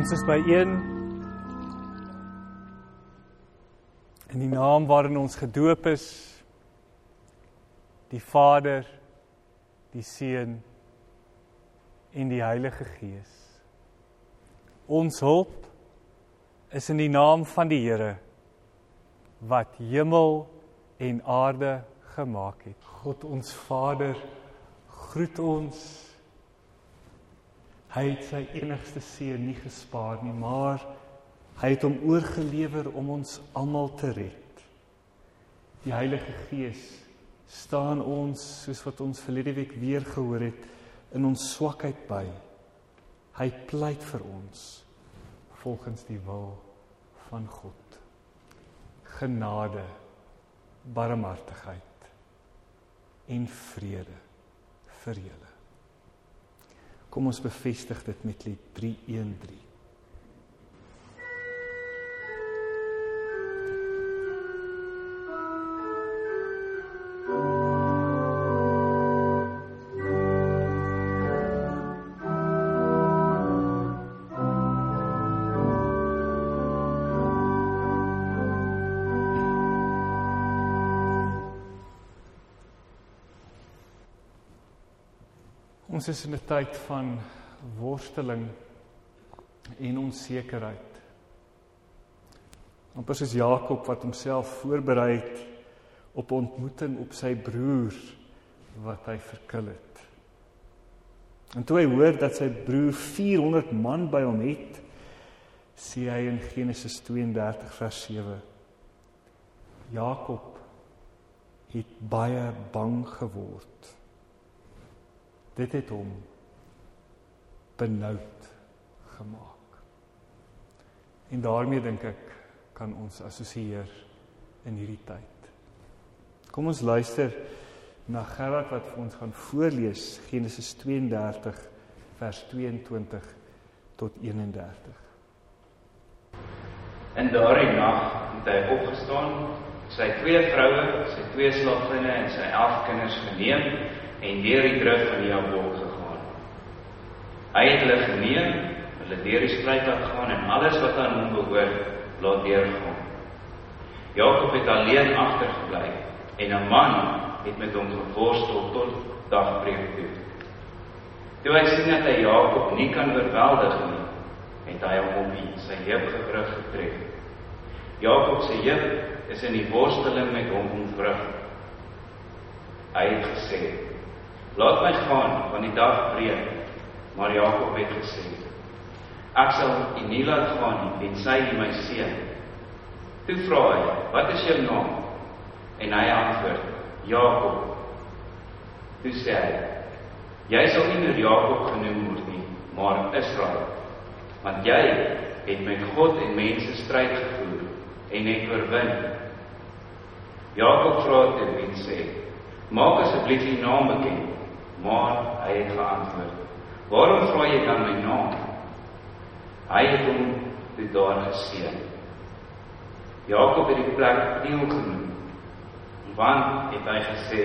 Ons is byeen in die naam waarin ons gedoop is die Vader, die Seun en die Heilige Gees. Ons hulp is in die naam van die Here wat hemel en aarde gemaak het. God ons Vader groet ons Hy het sy enigste seun nie gespaar nie, maar hy het hom oorgelewer om ons almal te red. Die Heilige Gees staan ons soos wat ons verlede week weer gehoor het in ons swakheid by. Hy pleit vir ons volgens die wil van God. Genade, barmhartigheid en vrede vir julle. Kom ons bevestig dit met lied 313. Is in 'n tyd van worsteling en onsekerheid. Amper soos Jakob wat homself voorberei het op ontmoeting op sy broer wat hy verkil het. En toe hy hoor dat sy broer 400 man by hom het, sê hy in Genesis 32 vers 7: Jakob het baie bang geword dit het hom benoud gemaak. En daarmee dink ek kan ons assosieer in hierdie tyd. Kom ons luister na Gerard wat vir ons gaan voorlees Genesis 32 vers 22 tot 31. In daardie nag het hy opgestaan, sy twee vroue, sy twee slavinne en sy 11 kinders geneem en deur die drif van die Jabok gegaan. Hy het hulle geneem, hulle deur die stryd gegaan en alles wat aan hom behoort laat deurgaan. Jakob het alleen agtergebly en 'n man het met hom geworstel tot dagbreek toe. Toe hy sien dat hy Jakob nie kan oorweldig nie, het hy hom op sy heup gebrug getref. Jakob se heup is in die worsteling met hom ontwrig. Hy het gesê: Laat my gaan want die dag breek. Maar Jakob het gesê: Ek sal u nie laat gaan nie tensy u my seën. Toe vra hy: Wat is jou naam? En hy antwoord: Jakob. Toe sê hy: Jy sal nie meer Jakob genoem word nie, maar Israel. Want jy het met God en mense stryd gevoer en het oorwin. Jakob vra toe en sê: Maak asseblief u naam bekend. Maar hy het geantwoord: "Waarom vra jy dan my naam?" Hy het hom toe daar geseën. Jakob het die plek Peniel genoem. Want het hy gesê: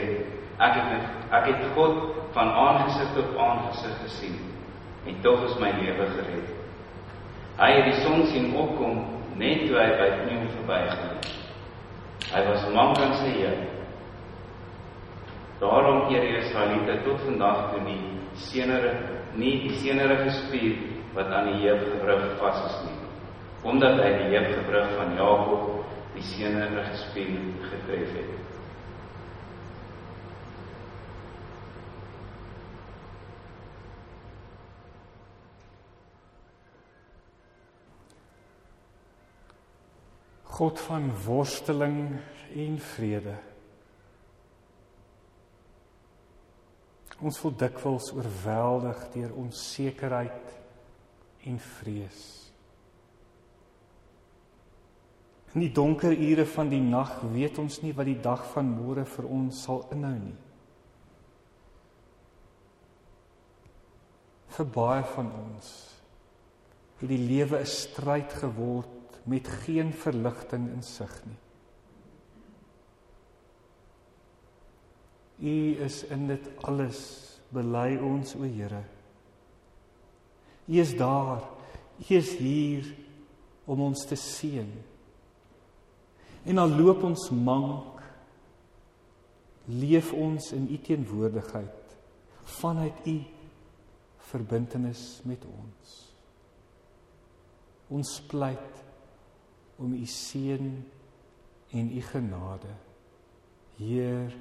"Ek het ek het God van aangesig tot aangesig gesien en tog is my lewe gered." Hy het die son sien opkom net toe hy by Peniel verbygegaan. Hy was man van sy Here Daarom eer die Israeliete tot vandag toe nie senere nie die senerige spier wat aan die heup gebrug vas is nie, omdat hy die heup gebrug van Jakob die senerige spier getref het. God van worsteling en vrede Ons voel dikwels oorweldig deur onsekerheid en vrees. In die donker ure van die nag weet ons nie wat die dag van môre vir ons sal inhou nie. Vir baie van ons het die lewe 'n stryd geword met geen verligting in sig nie. U is in dit alles bely ons o Here. U is daar U is hier om ons te seën. En al loop ons mank, leef ons in U teenwoordigheid vanuit U verbintenis met ons. Ons pleit om U seën en U genade. Heer,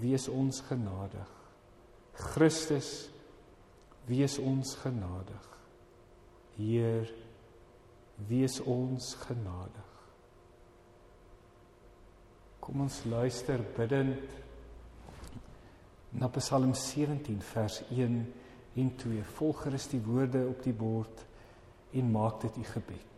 wees ons genadig. Christus, wees ons genadig. Heer, wees ons genadig. Kom ons luister bidtend na Psalm 17 vers 1 en 2. Volg gerus die woorde op die bord en maak dit u gebed.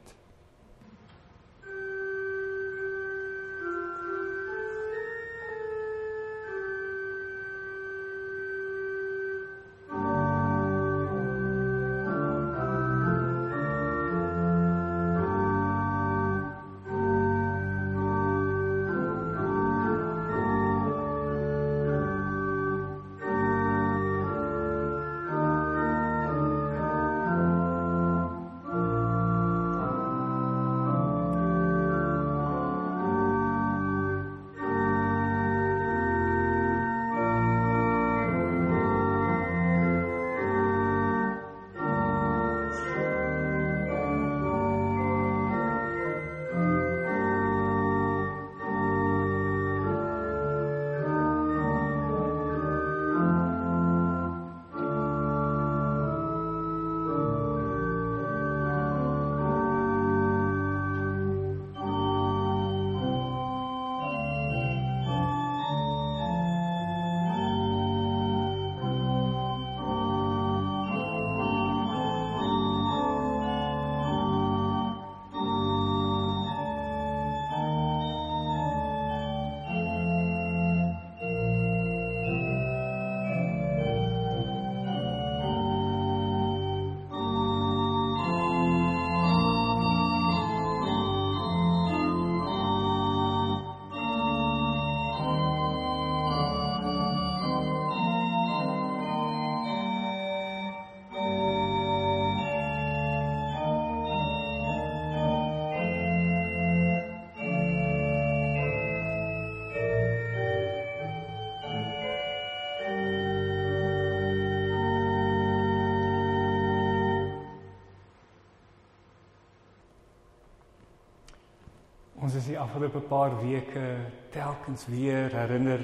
Ons is die afgelope paar weke telkens weer herinner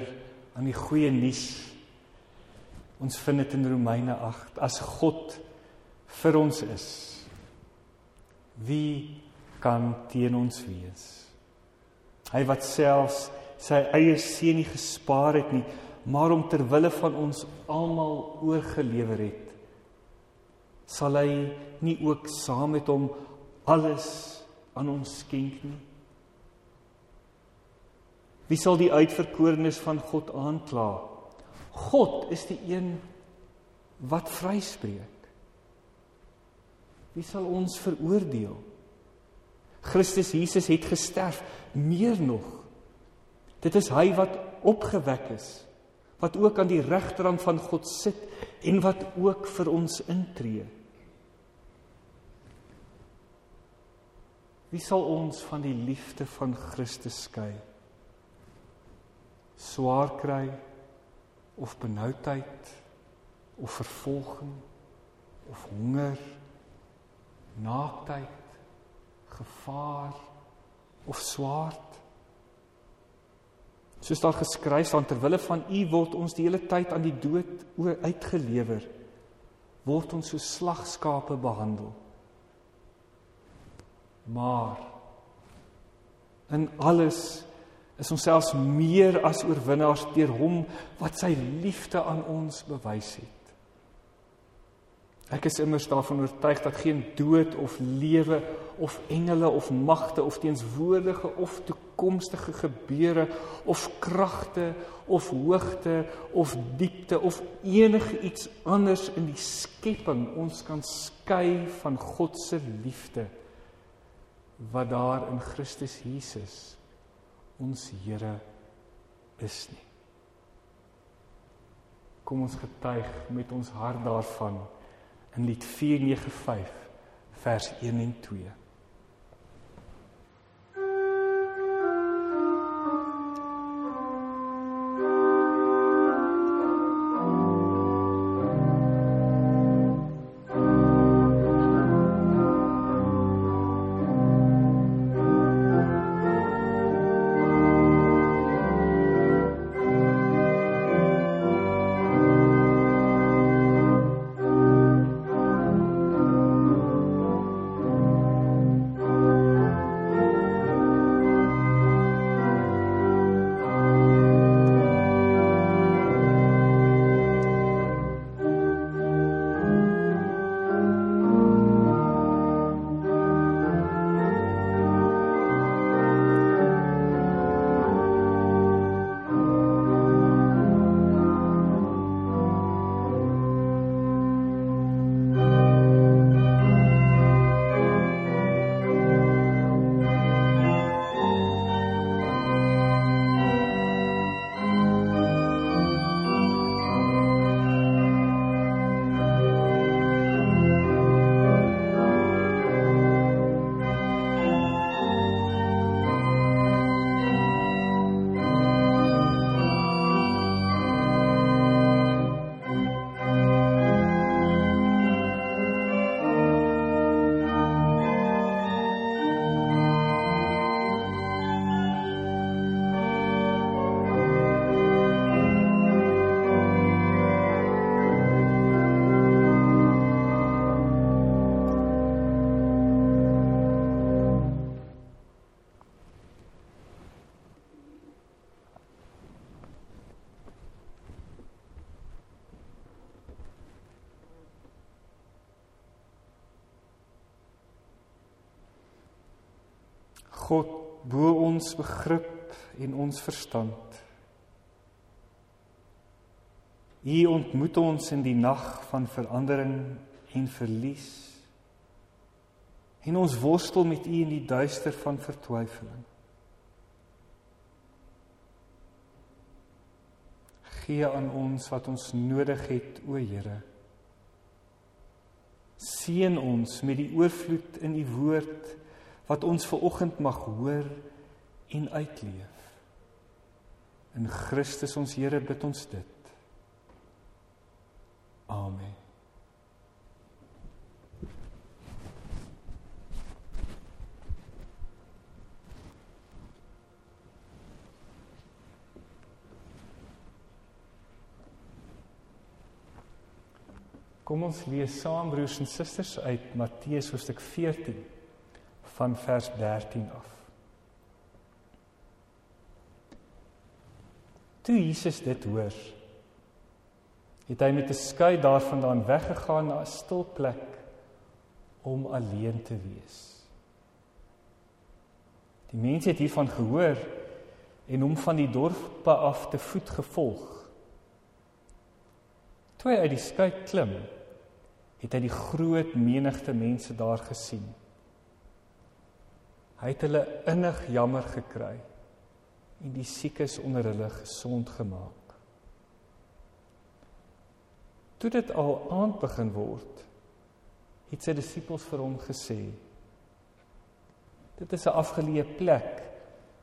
aan die goeie nuus. Ons vind dit in Romeine 8 as God vir ons is. Wie kan teen ons wees? Hy wat selfs sy eie seun nie gespaar het nie, maar om ter wille van ons almal oorgelewer het, sal hy nie ook saam met hom alles aan ons skenk nie? Wie sal die uitverkorenes van God aankla? God is die een wat vryspreek. Wie sal ons veroordeel? Christus Jesus het gesterf, meer nog. Dit is hy wat opgewek is, wat ook aan die regterhand van God sit en wat ook vir ons intree. Wie sal ons van die liefde van Christus skei? Swaar kry of benoudheid of vervolging of honger naaktheid gevaar of swaard. Soos daar geskryf staan terwille van u word ons die hele tyd aan die dood uitgelewer word ons so slagskape behandel. Maar in alles is ons selfs meer as oorwinnaars deur hom wat sy liefde aan ons bewys het. Ek is immers daarvan oortuig dat geen dood of lewe of engele of magte of teenswoordige of toekomstige gebeure of kragte of hoogte of diepte of enige iets anders in die skepping ons kan skei van God se liefde wat daar in Christus Jesus ons Here is nie. Kom ons getuig met ons hart daarvan in lied 495 vers 1 en 2. God bo ons begrip en ons verstand. U ontmoet ons in die nag van verandering en verlies. En ons worstel met U in die duister van vertwyfeling. Gee aan ons wat ons nodig het, o Here. Seën ons met die oorvloed in U woord wat ons ver oggend mag hoor en uitleef. In Christus ons Here bid ons dit. Amen. Kom ons lees saam broers en susters uit Matteus hoofstuk 14 van vers 13 af. Toe Jesus dit hoor, het hy met 'n skei daarvandaan weggegaan na 'n stil plek om alleen te wees. Die mense het hiervan gehoor en hom van die dorpe af te voet gevolg. Toe hy uit die skei klim, het hy die groot menigte mense daar gesien. Hy het hulle innig jammer gekry en die siekes onder hulle gesond gemaak. Toe dit al aand begin word, het sy disippels vir hom gesê: Dit is 'n afgeleë plek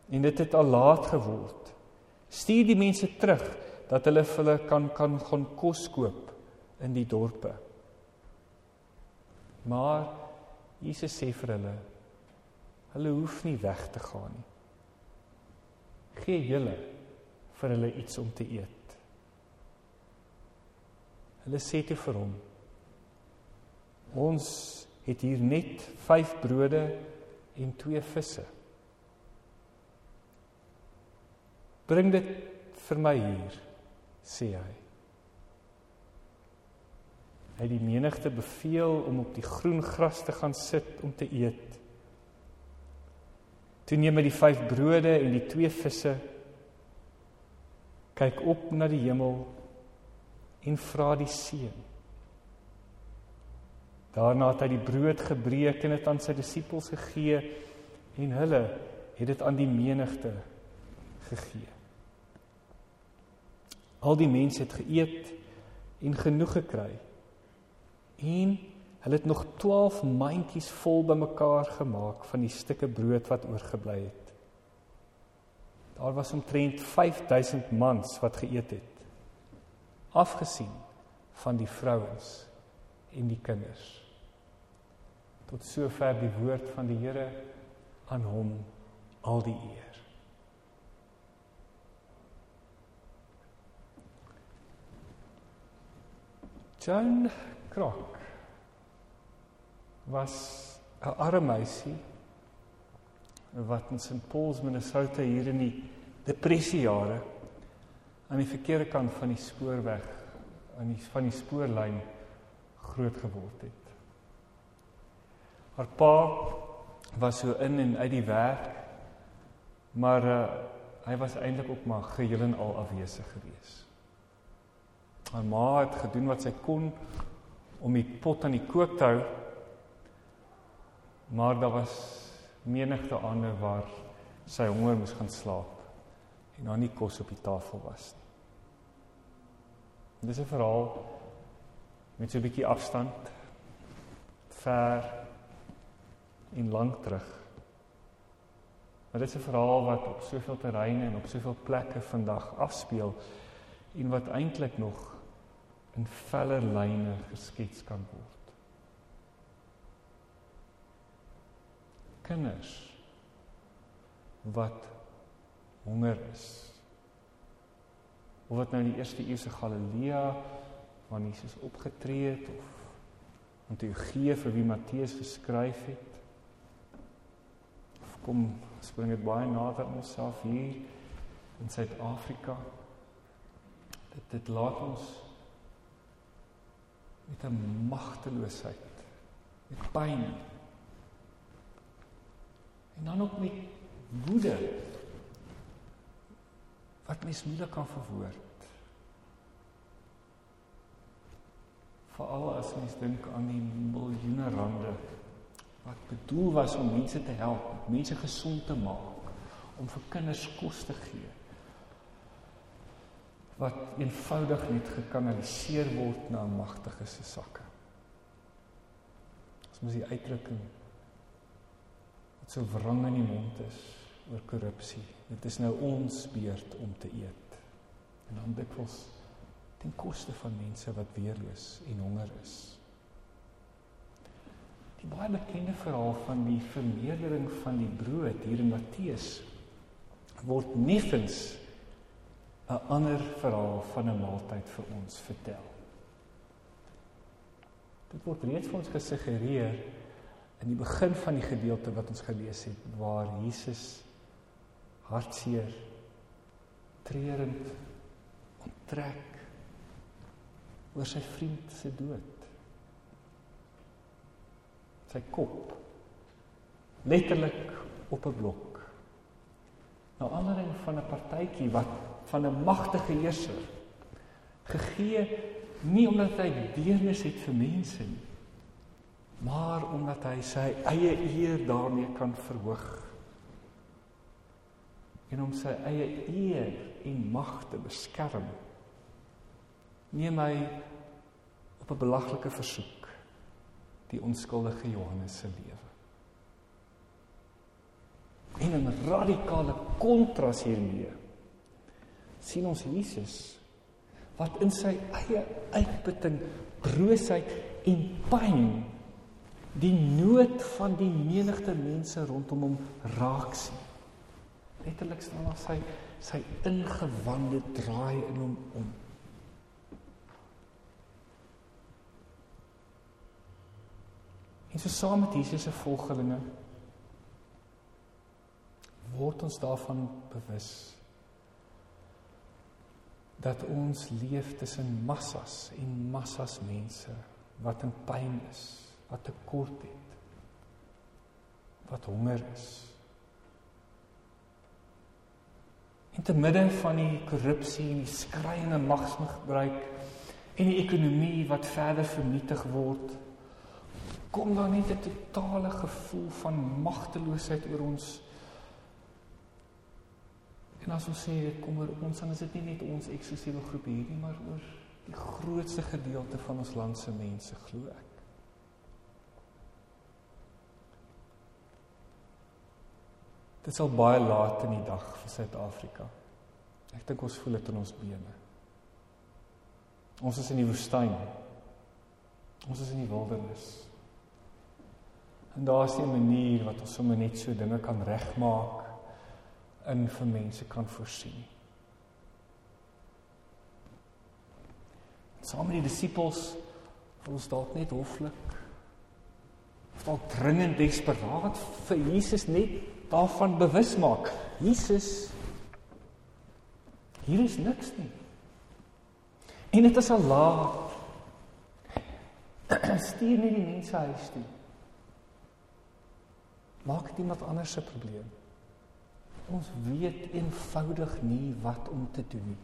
en dit het al laat geword. Stuur die mense terug dat hulle vir hulle kan kan gaan kos koop in die dorpe. Maar Jesus sê vir hulle: Hulle hoef nie weg te gaan nie. Gee julle vir hulle iets om te eet. Hulle sê te vir hom: Ons het hier net 5 brode en 2 visse. Bring dit vir my hier, sê hy. Hy het die menigte beveel om op die groen gras te gaan sit om te eet. Toe neem hy die 5 brode en die 2 visse kyk op na die hemel en vra die seën. Daarna het hy die brood gebreek en dit aan sy disippels gegee en hulle het dit aan die menigte gegee. Al die mense het geëet en genoeg gekry en Hulle het nog 12 mandjies vol bymekaar gemaak van die stukke brood wat oorgebly het. Daar was omtrent 5000 mans wat geëet het. Afgesien van die vrouens en die kinders. Tot sover die woord van die Here aan hom al die eer. Joan Krok was 'n arme meisie wat in St. Paul's, Minnesota hier in die depressiejare aan die verkeerde kant van die spoorweg aan die van die spoorlyn groot geword het. Haar pa was so in en uit die werk maar uh, hy was eintlik ook maar geheel en al afwesig geweest. Haar ma het gedoen wat sy kon om die pot aan die kook te hou. Maar daar was menigte ander waar sy honger moes gaan slaap en daar nie kos op die tafel was nie. Dis 'n verhaal met so 'n bietjie afstand ver en lank terug. Maar dit is 'n verhaal wat op soveel terreine en op soveel plekke vandag afspeel en wat eintlik nog in feller lyne geskets kan word. Kinders wat honger is. Of wat nou in die eerste eeuse Galilea waar Jesus opgetree het of Antiochie vir wie Matteus geskryf het. Of kom spring dit baie nader aan onsself hier in Suid-Afrika. Dit dit laat ons met 'n magteloosheid, met pyn. En dan ook met woede wat mens moeilik kan verwoord. Veral as mens dink aan die miljoene rande wat bedoel was om mense te help, mense gesond te maak, om vir kinders kos te gee wat eenvoudig net gekanaliseer word na magtige se sakke. Ons moet die uitdrukking so wrang in die mond is oor korrupsie. Dit is nou ons beurt om te eet. En dan dikwels ten koste van mense wat weerloos en honger is. Die baie bekende verhaal van die vermeerdering van die brood hier in Matteus word neffens 'n ander verhaal van 'n maaltyd vir ons vertel. Dit word reeds vir ons gesuggereer in die begin van die gedeelte wat ons gelees het waar Jesus hartseer treurend onttrek oor sy vriend se dood. Sy kop letterlik op 'n blok. Nou aanleiding van 'n partytjie wat van 'n magtige heerser gegee nie omdat hy deernis het vir mense nie maar omdat hy sy eie eer daarmee kan verhoog en om sy eie eer en mag te beskerm neem hy op 'n belaglike versoek die onskuldige Johannes se lewe. En 'n radikale kontras hiermee sien ons Jesus wat in sy eie uitputting, broosheid en pyn die nood van die menigte mense rondom hom raak sien. Letterlik staan daar sy sy ingewande draai in hom om. En so saam met Jesus se volgelinge word ons daarvan bewus dat ons leef tussen massas en massas mense wat in pyn is, wat tekort het, wat honger is. In te midde van die korrupsie en die skreiende magsmisbruik en die ekonomie wat verder vernietig word, kom daar net 'n totale gevoel van magteloosheid oor ons En as ons sê dit kom oor ons, dan is dit nie net ons eksklusiewe groep hier nie, maar oor die grootste gedeelte van ons land se mense, glo ek. Dit is al baie laat in die dag vir Suid-Afrika. Ek dink ons voel dit in ons bene. Ons is in die woestyn. Ons is in die wildernis. En daar is 'n manier wat ons sommer net so dinge kan regmaak in vir mense kan voorsien. Saam met die disippels wil ons dalk net hoflik of dalk dringend desperaat vir Jesus net daarvan bewus maak. Jesus hier is niks nie. En dit is al laat. Stuur net die mense huis toe. Maak dit iemand anders se probleem. Ons weet eenvoudig nie wat om te doen nie.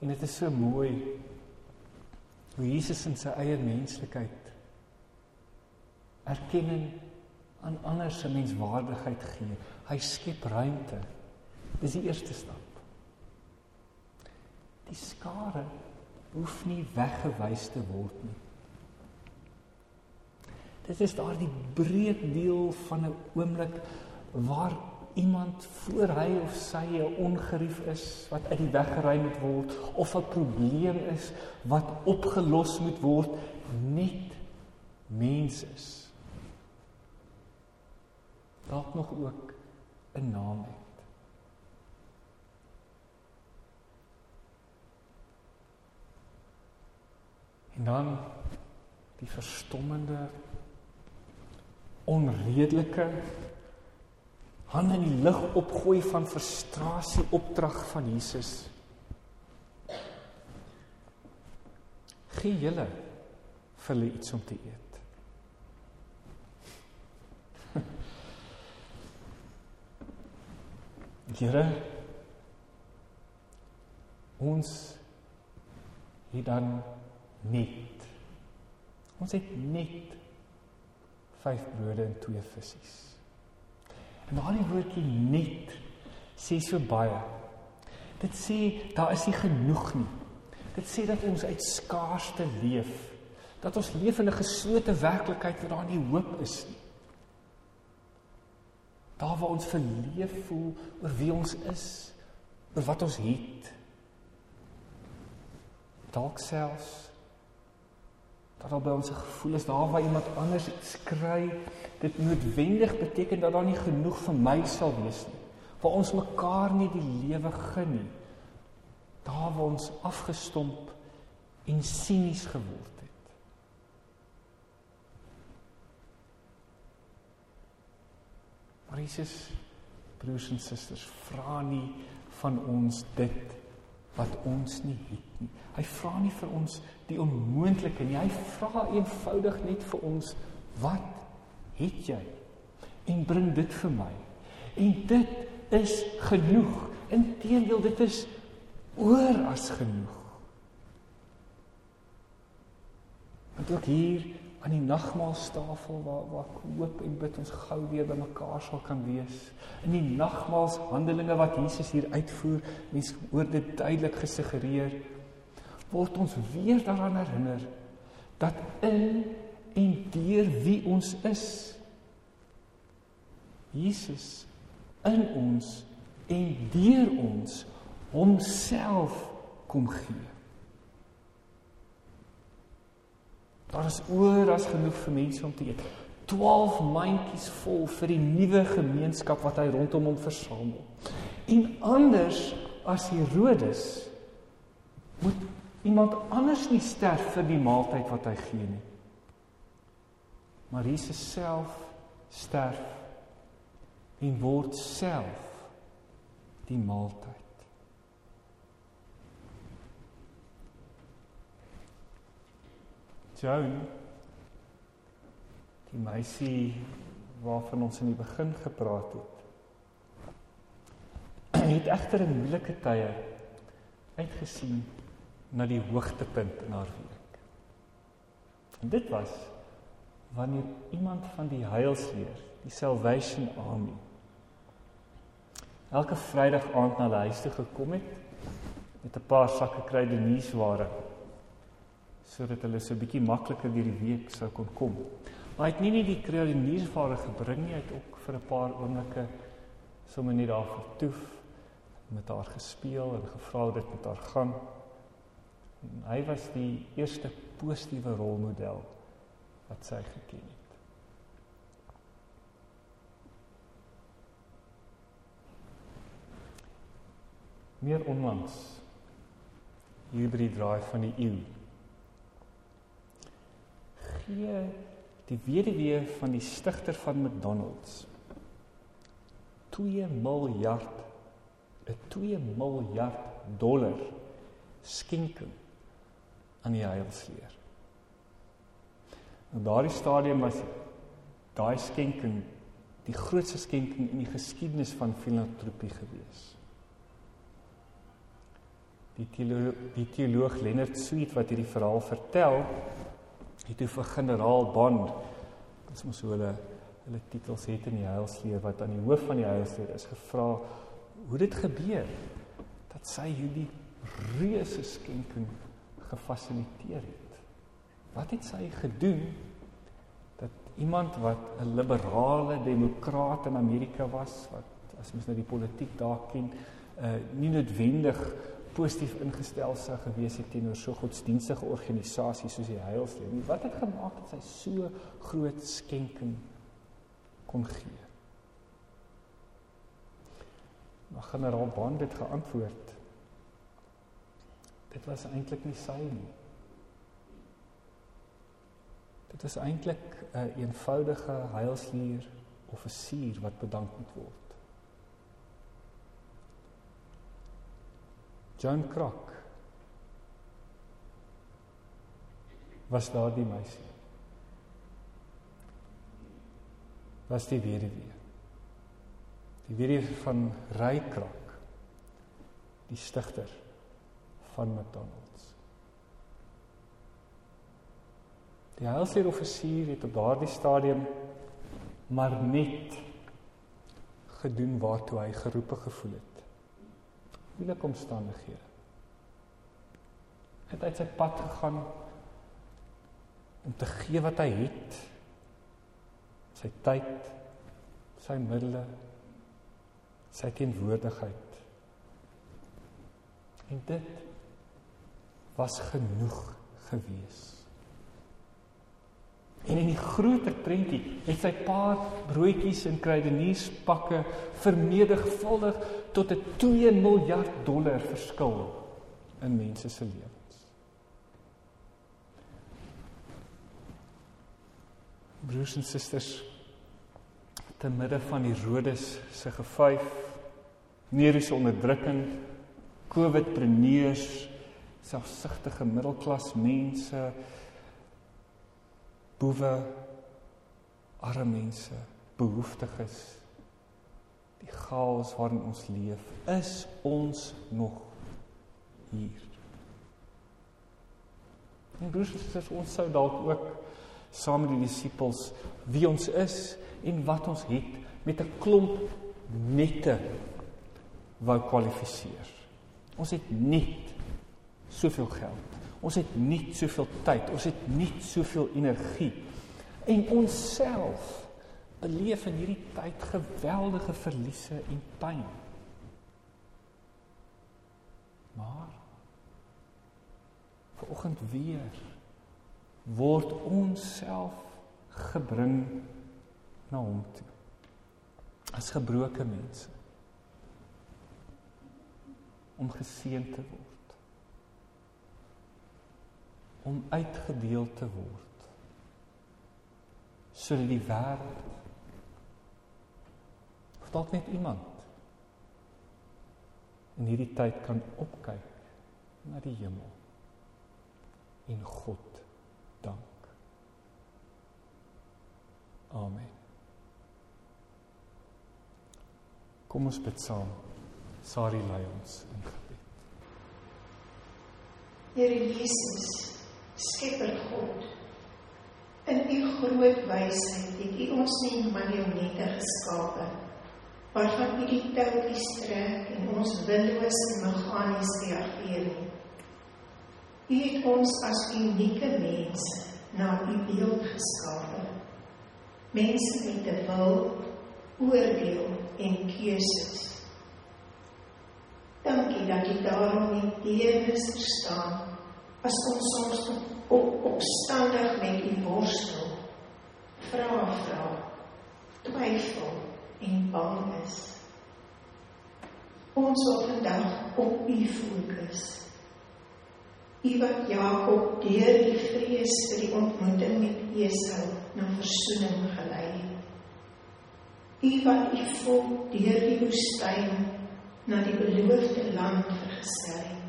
En dit is so mooi hoe Jesus in sy eie menslikheid erkenning aan ander se menswaardigheid gee. Hy skep ruimte. Dis die eerste stap. Die skare hoef nie weggewys te word nie. Dit is daardie breed deel van 'n oomblik waar iemand voor hy of sy 'n ongerief is wat uit die weg geruim moet word of 'n probleem is wat opgelos moet word net mens is. Dalk nog ook 'n naam het. En dan die verstommende onredelike hande in die lug opgooi van frustrasie opdrag van Jesus. Gee julle vir hulle iets om te eet. Here ons het dan net ons het net 5 brode en 2 visse. En daardie woordjie net sê so baie. Dit sê daar is nie genoeg nie. Dit sê dat ons uit skaarste leef. Dat ons leef in 'n geslote werklikheid waar daar nie hoop is nie. Daar waar ons verleef voel oor wie ons is, oor wat ons het. Dalk selfs dat al by ons gevoel is daar waar iemand anders skry dit noodwendig beteken dat daar nie genoeg vir my sal wees nie waar ons mekaar nie die lewe gun nie daar waar ons afgestomp en sinies geword het maar Jesus broers en susters vra nie van ons dit wat ons nie het nie. Hy vra nie vir ons die onmoontlike nie. Hy vra eenvoudig net vir ons wat het jy? En bring dit vir my. En dit is genoeg. Inteendeel dit is oor as genoeg. Want ook hier aan die nagmaalstafel waar waar ek hoop en bid ons gou weer by mekaar sal kan wees. In die nagmaalshandelinge wat Jesus hier uitvoer, mens hoor dit duidelik gesuggereer word ons weer daaraan herinner dat in en deur wie ons is Jesus in ons en deur ons homself kom gee. Daar is oor as genoeg vir mense om te eet. 12 mandjies vol vir die nuwe gemeenskap wat hy rondom hom versamel. En anders as Herodes moet iemand anders nie sterf vir die maaltyd wat hy gee nie. Maar Jesus self sterf en word self die maaltyd. Joan die meisie waarvan ons in die begin gepraat het het egter in moeilike tye uitgesien na die hoogtepunt in haar week. En dit was wanneer iemand van die heilsleer, die Salvation Army elke Vrydag aand na die huis toe gekom het met 'n paar sakke kruideniersware sodat hulle so 'n bietjie makliker deur die week sou kon kom. Maar hy het nie net die kruideniersware gebring nie, hy het ook vir 'n paar oomblikke sommer net daar vertoef met haar gespeel en gevra hoe dit met haar gaan. En hy was die eerste positiewe rolmodel wat sy geken het. Meer onlangs hier by die draai van die eeu gee die weduwee van die stigter van McDonald's 2 miljard 'n 2 miljard dollar skenking aan die heilsleer. In daardie stadium was daai skenking die grootste skenking in die geskiedenis van filantropie gewees. Die teoloog, die teoloog Leonard Sweet wat hierdie verhaal vertel, het toe vir generaal Bond, dit is mos hulle hulle titels het in die heilsleer wat aan die hoof van die heilsleer is gevra hoe dit gebeur dat sy hierdie reuse skenking gefasiliteer het. Wat het sy gedoen dat iemand wat 'n liberale demokraat in Amerika was wat as mens nou die politiek daar ken, uh nie noodwendig positief ingestel sou gewees het teenoor so godsdienstige organisasies soos die Heilsleer nie. Wat het gemaak dat sy so groot skenking kon gee? Maar generaal Bond het geantwoord. Dit was eintlik nie sy nie. Dit is eintlik 'n een eenvoudige heilsleer offisier wat bedank moet word. John Crock was daardie meisie. Was die weduwee. Die weduwee van Ray Crock, die stigter van McDonald's. Die heilseer offisier het op daardie stadium maar net gedoen waartoe hy geroepe gevoel het. Moeilike omstandighede. Het uit sy pad gegaan om te gee wat hy het. Sy tyd, sy middele, sy teenwoordigheid. En dit was genoeg gewees. En in die groter prentjie het sy paar broodjies en kruidenierspakke vermenigvuldig tot 'n 2 miljard dollar verskil in mense se lewens. Broers en susters, te midde van die Rodes se gevyf, neeriese onderdrukking, COVID-preneurs, selfsugtige middelklas mense, boewe, arme mense, behoeftiges, die chaos waarin ons leef, is ons nog hier. En broers en susters, ons sou dalk ook saam met die disippels wie ons is en wat ons het met 'n klomp nette wou kwalifiseer. Ons het net soveel geld. Ons het nie soveel tyd, ons het nie soveel energie. En ons self beleef in hierdie tyd geweldige verliese en pyn. Maar vanoggend weer word ons self gebring na hom toe. As gebroke mense om geseën te word om uitgedeel te word sodat die wêreld of dalk net iemand in hierdie tyd kan opkyk na die hemel en God dank. Amen. Kom ons bid saam. Sari lei ons in gebed. Here Jesus Skepper God. In u groot wysheid het u ons nie marionette geskape waarvan u die touwtjies trek en ons willoos en meganies reageer. U het ons as unieke mense na U beeld geskape. Mense met 'n wil, oordeel en keuses. Dankie dat U daarom nie teenoor staan as ons soms op opstandig met U worstel. Vra vra, twyfel en bang is. Ons wil vandag op U fokus. U wat Jakob deur die vrees vir die ontmoeting met Esau na versoening gelei het. U wat U volk deur die woestyn na die beloofde land vergesel het.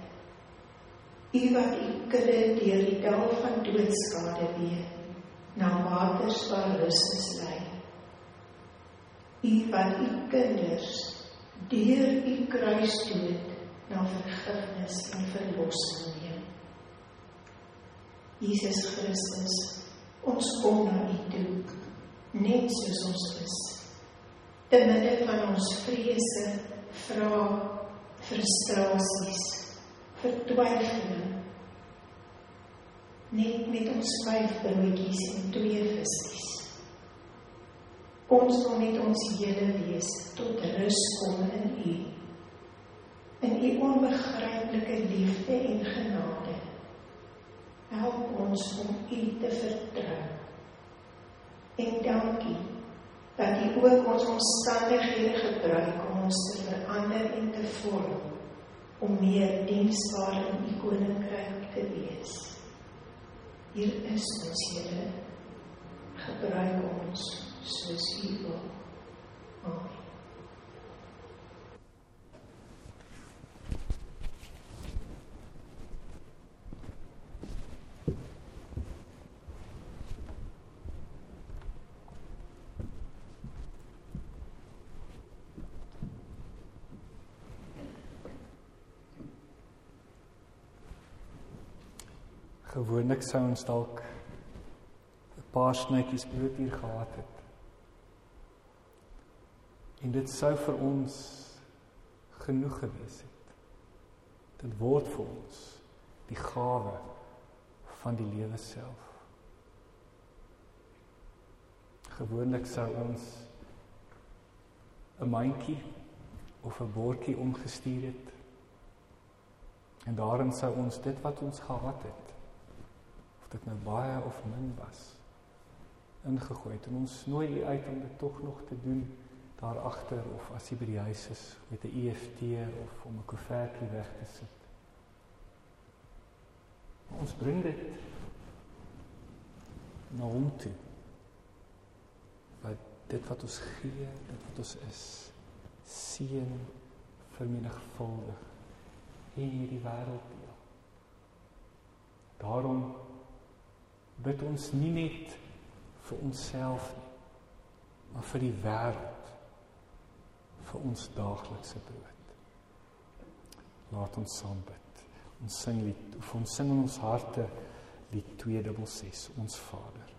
U wat U kudde deur die dal van doodskade weet na waters waar rus is lei. U wat U kinders deur U kruisdood na vergifnis en verlossing neem. Jesus Christus, ons kom na U toe, net soos ons is. Te midde van ons vrese, vrae, frustrasies, vertwyfeling. Net met ons vyf broodjies en twee visse. Ons wil met ons hele wees tot rus kom in U. In U onbegryplike liefde en genade. Help ons om U te vertrou. En dankie dat U ook ons omstandighede gebruik om ons te verander en te vorm om meer diensbaar in U koninkryk te wees. Hier is ons Here. Gebruik ons soos U wil. Amen. Gewoonlik sou ons dalk 'n paar snytjies brood hier gehad het. En dit sou vir ons genoeg gewees het. Dit word vir ons die gawe van die lewe self. Gewoonlik sou ons 'n mandjie of 'n bordjie omgestuur het. En daarin sou ons dit wat ons gehad het dit nou baie of min was ingegooi het en ons nooi u uit om dit tog nog te doen daar agter of as jy by die huis is met 'n EFT of om 'n koevertjie weg te sit. Ons bring dit na hom toe. Wat dit wat ons gee, dit wat ons is, seën vermenigvuldig in hierdie wêreld. Daarom bid ons nie net vir onsself nie, maar vir die wêreld vir ons daaglikse brood. Laat ons saam bid. Ons sing lied, ons sing in ons harte lied 266 ons Vader.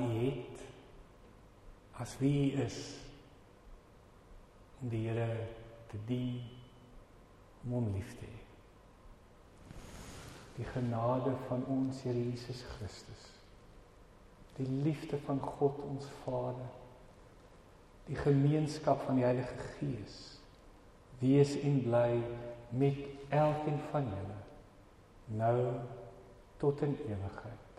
U het as wie u is om die Here te dien om hom lief te hê. Die genade van ons Here Jesus Christus. Die liefde van God ons Vader. Die gemeenskap van die Heilige Gees wees en bly met elkeen van julle nou tot in ewigheid.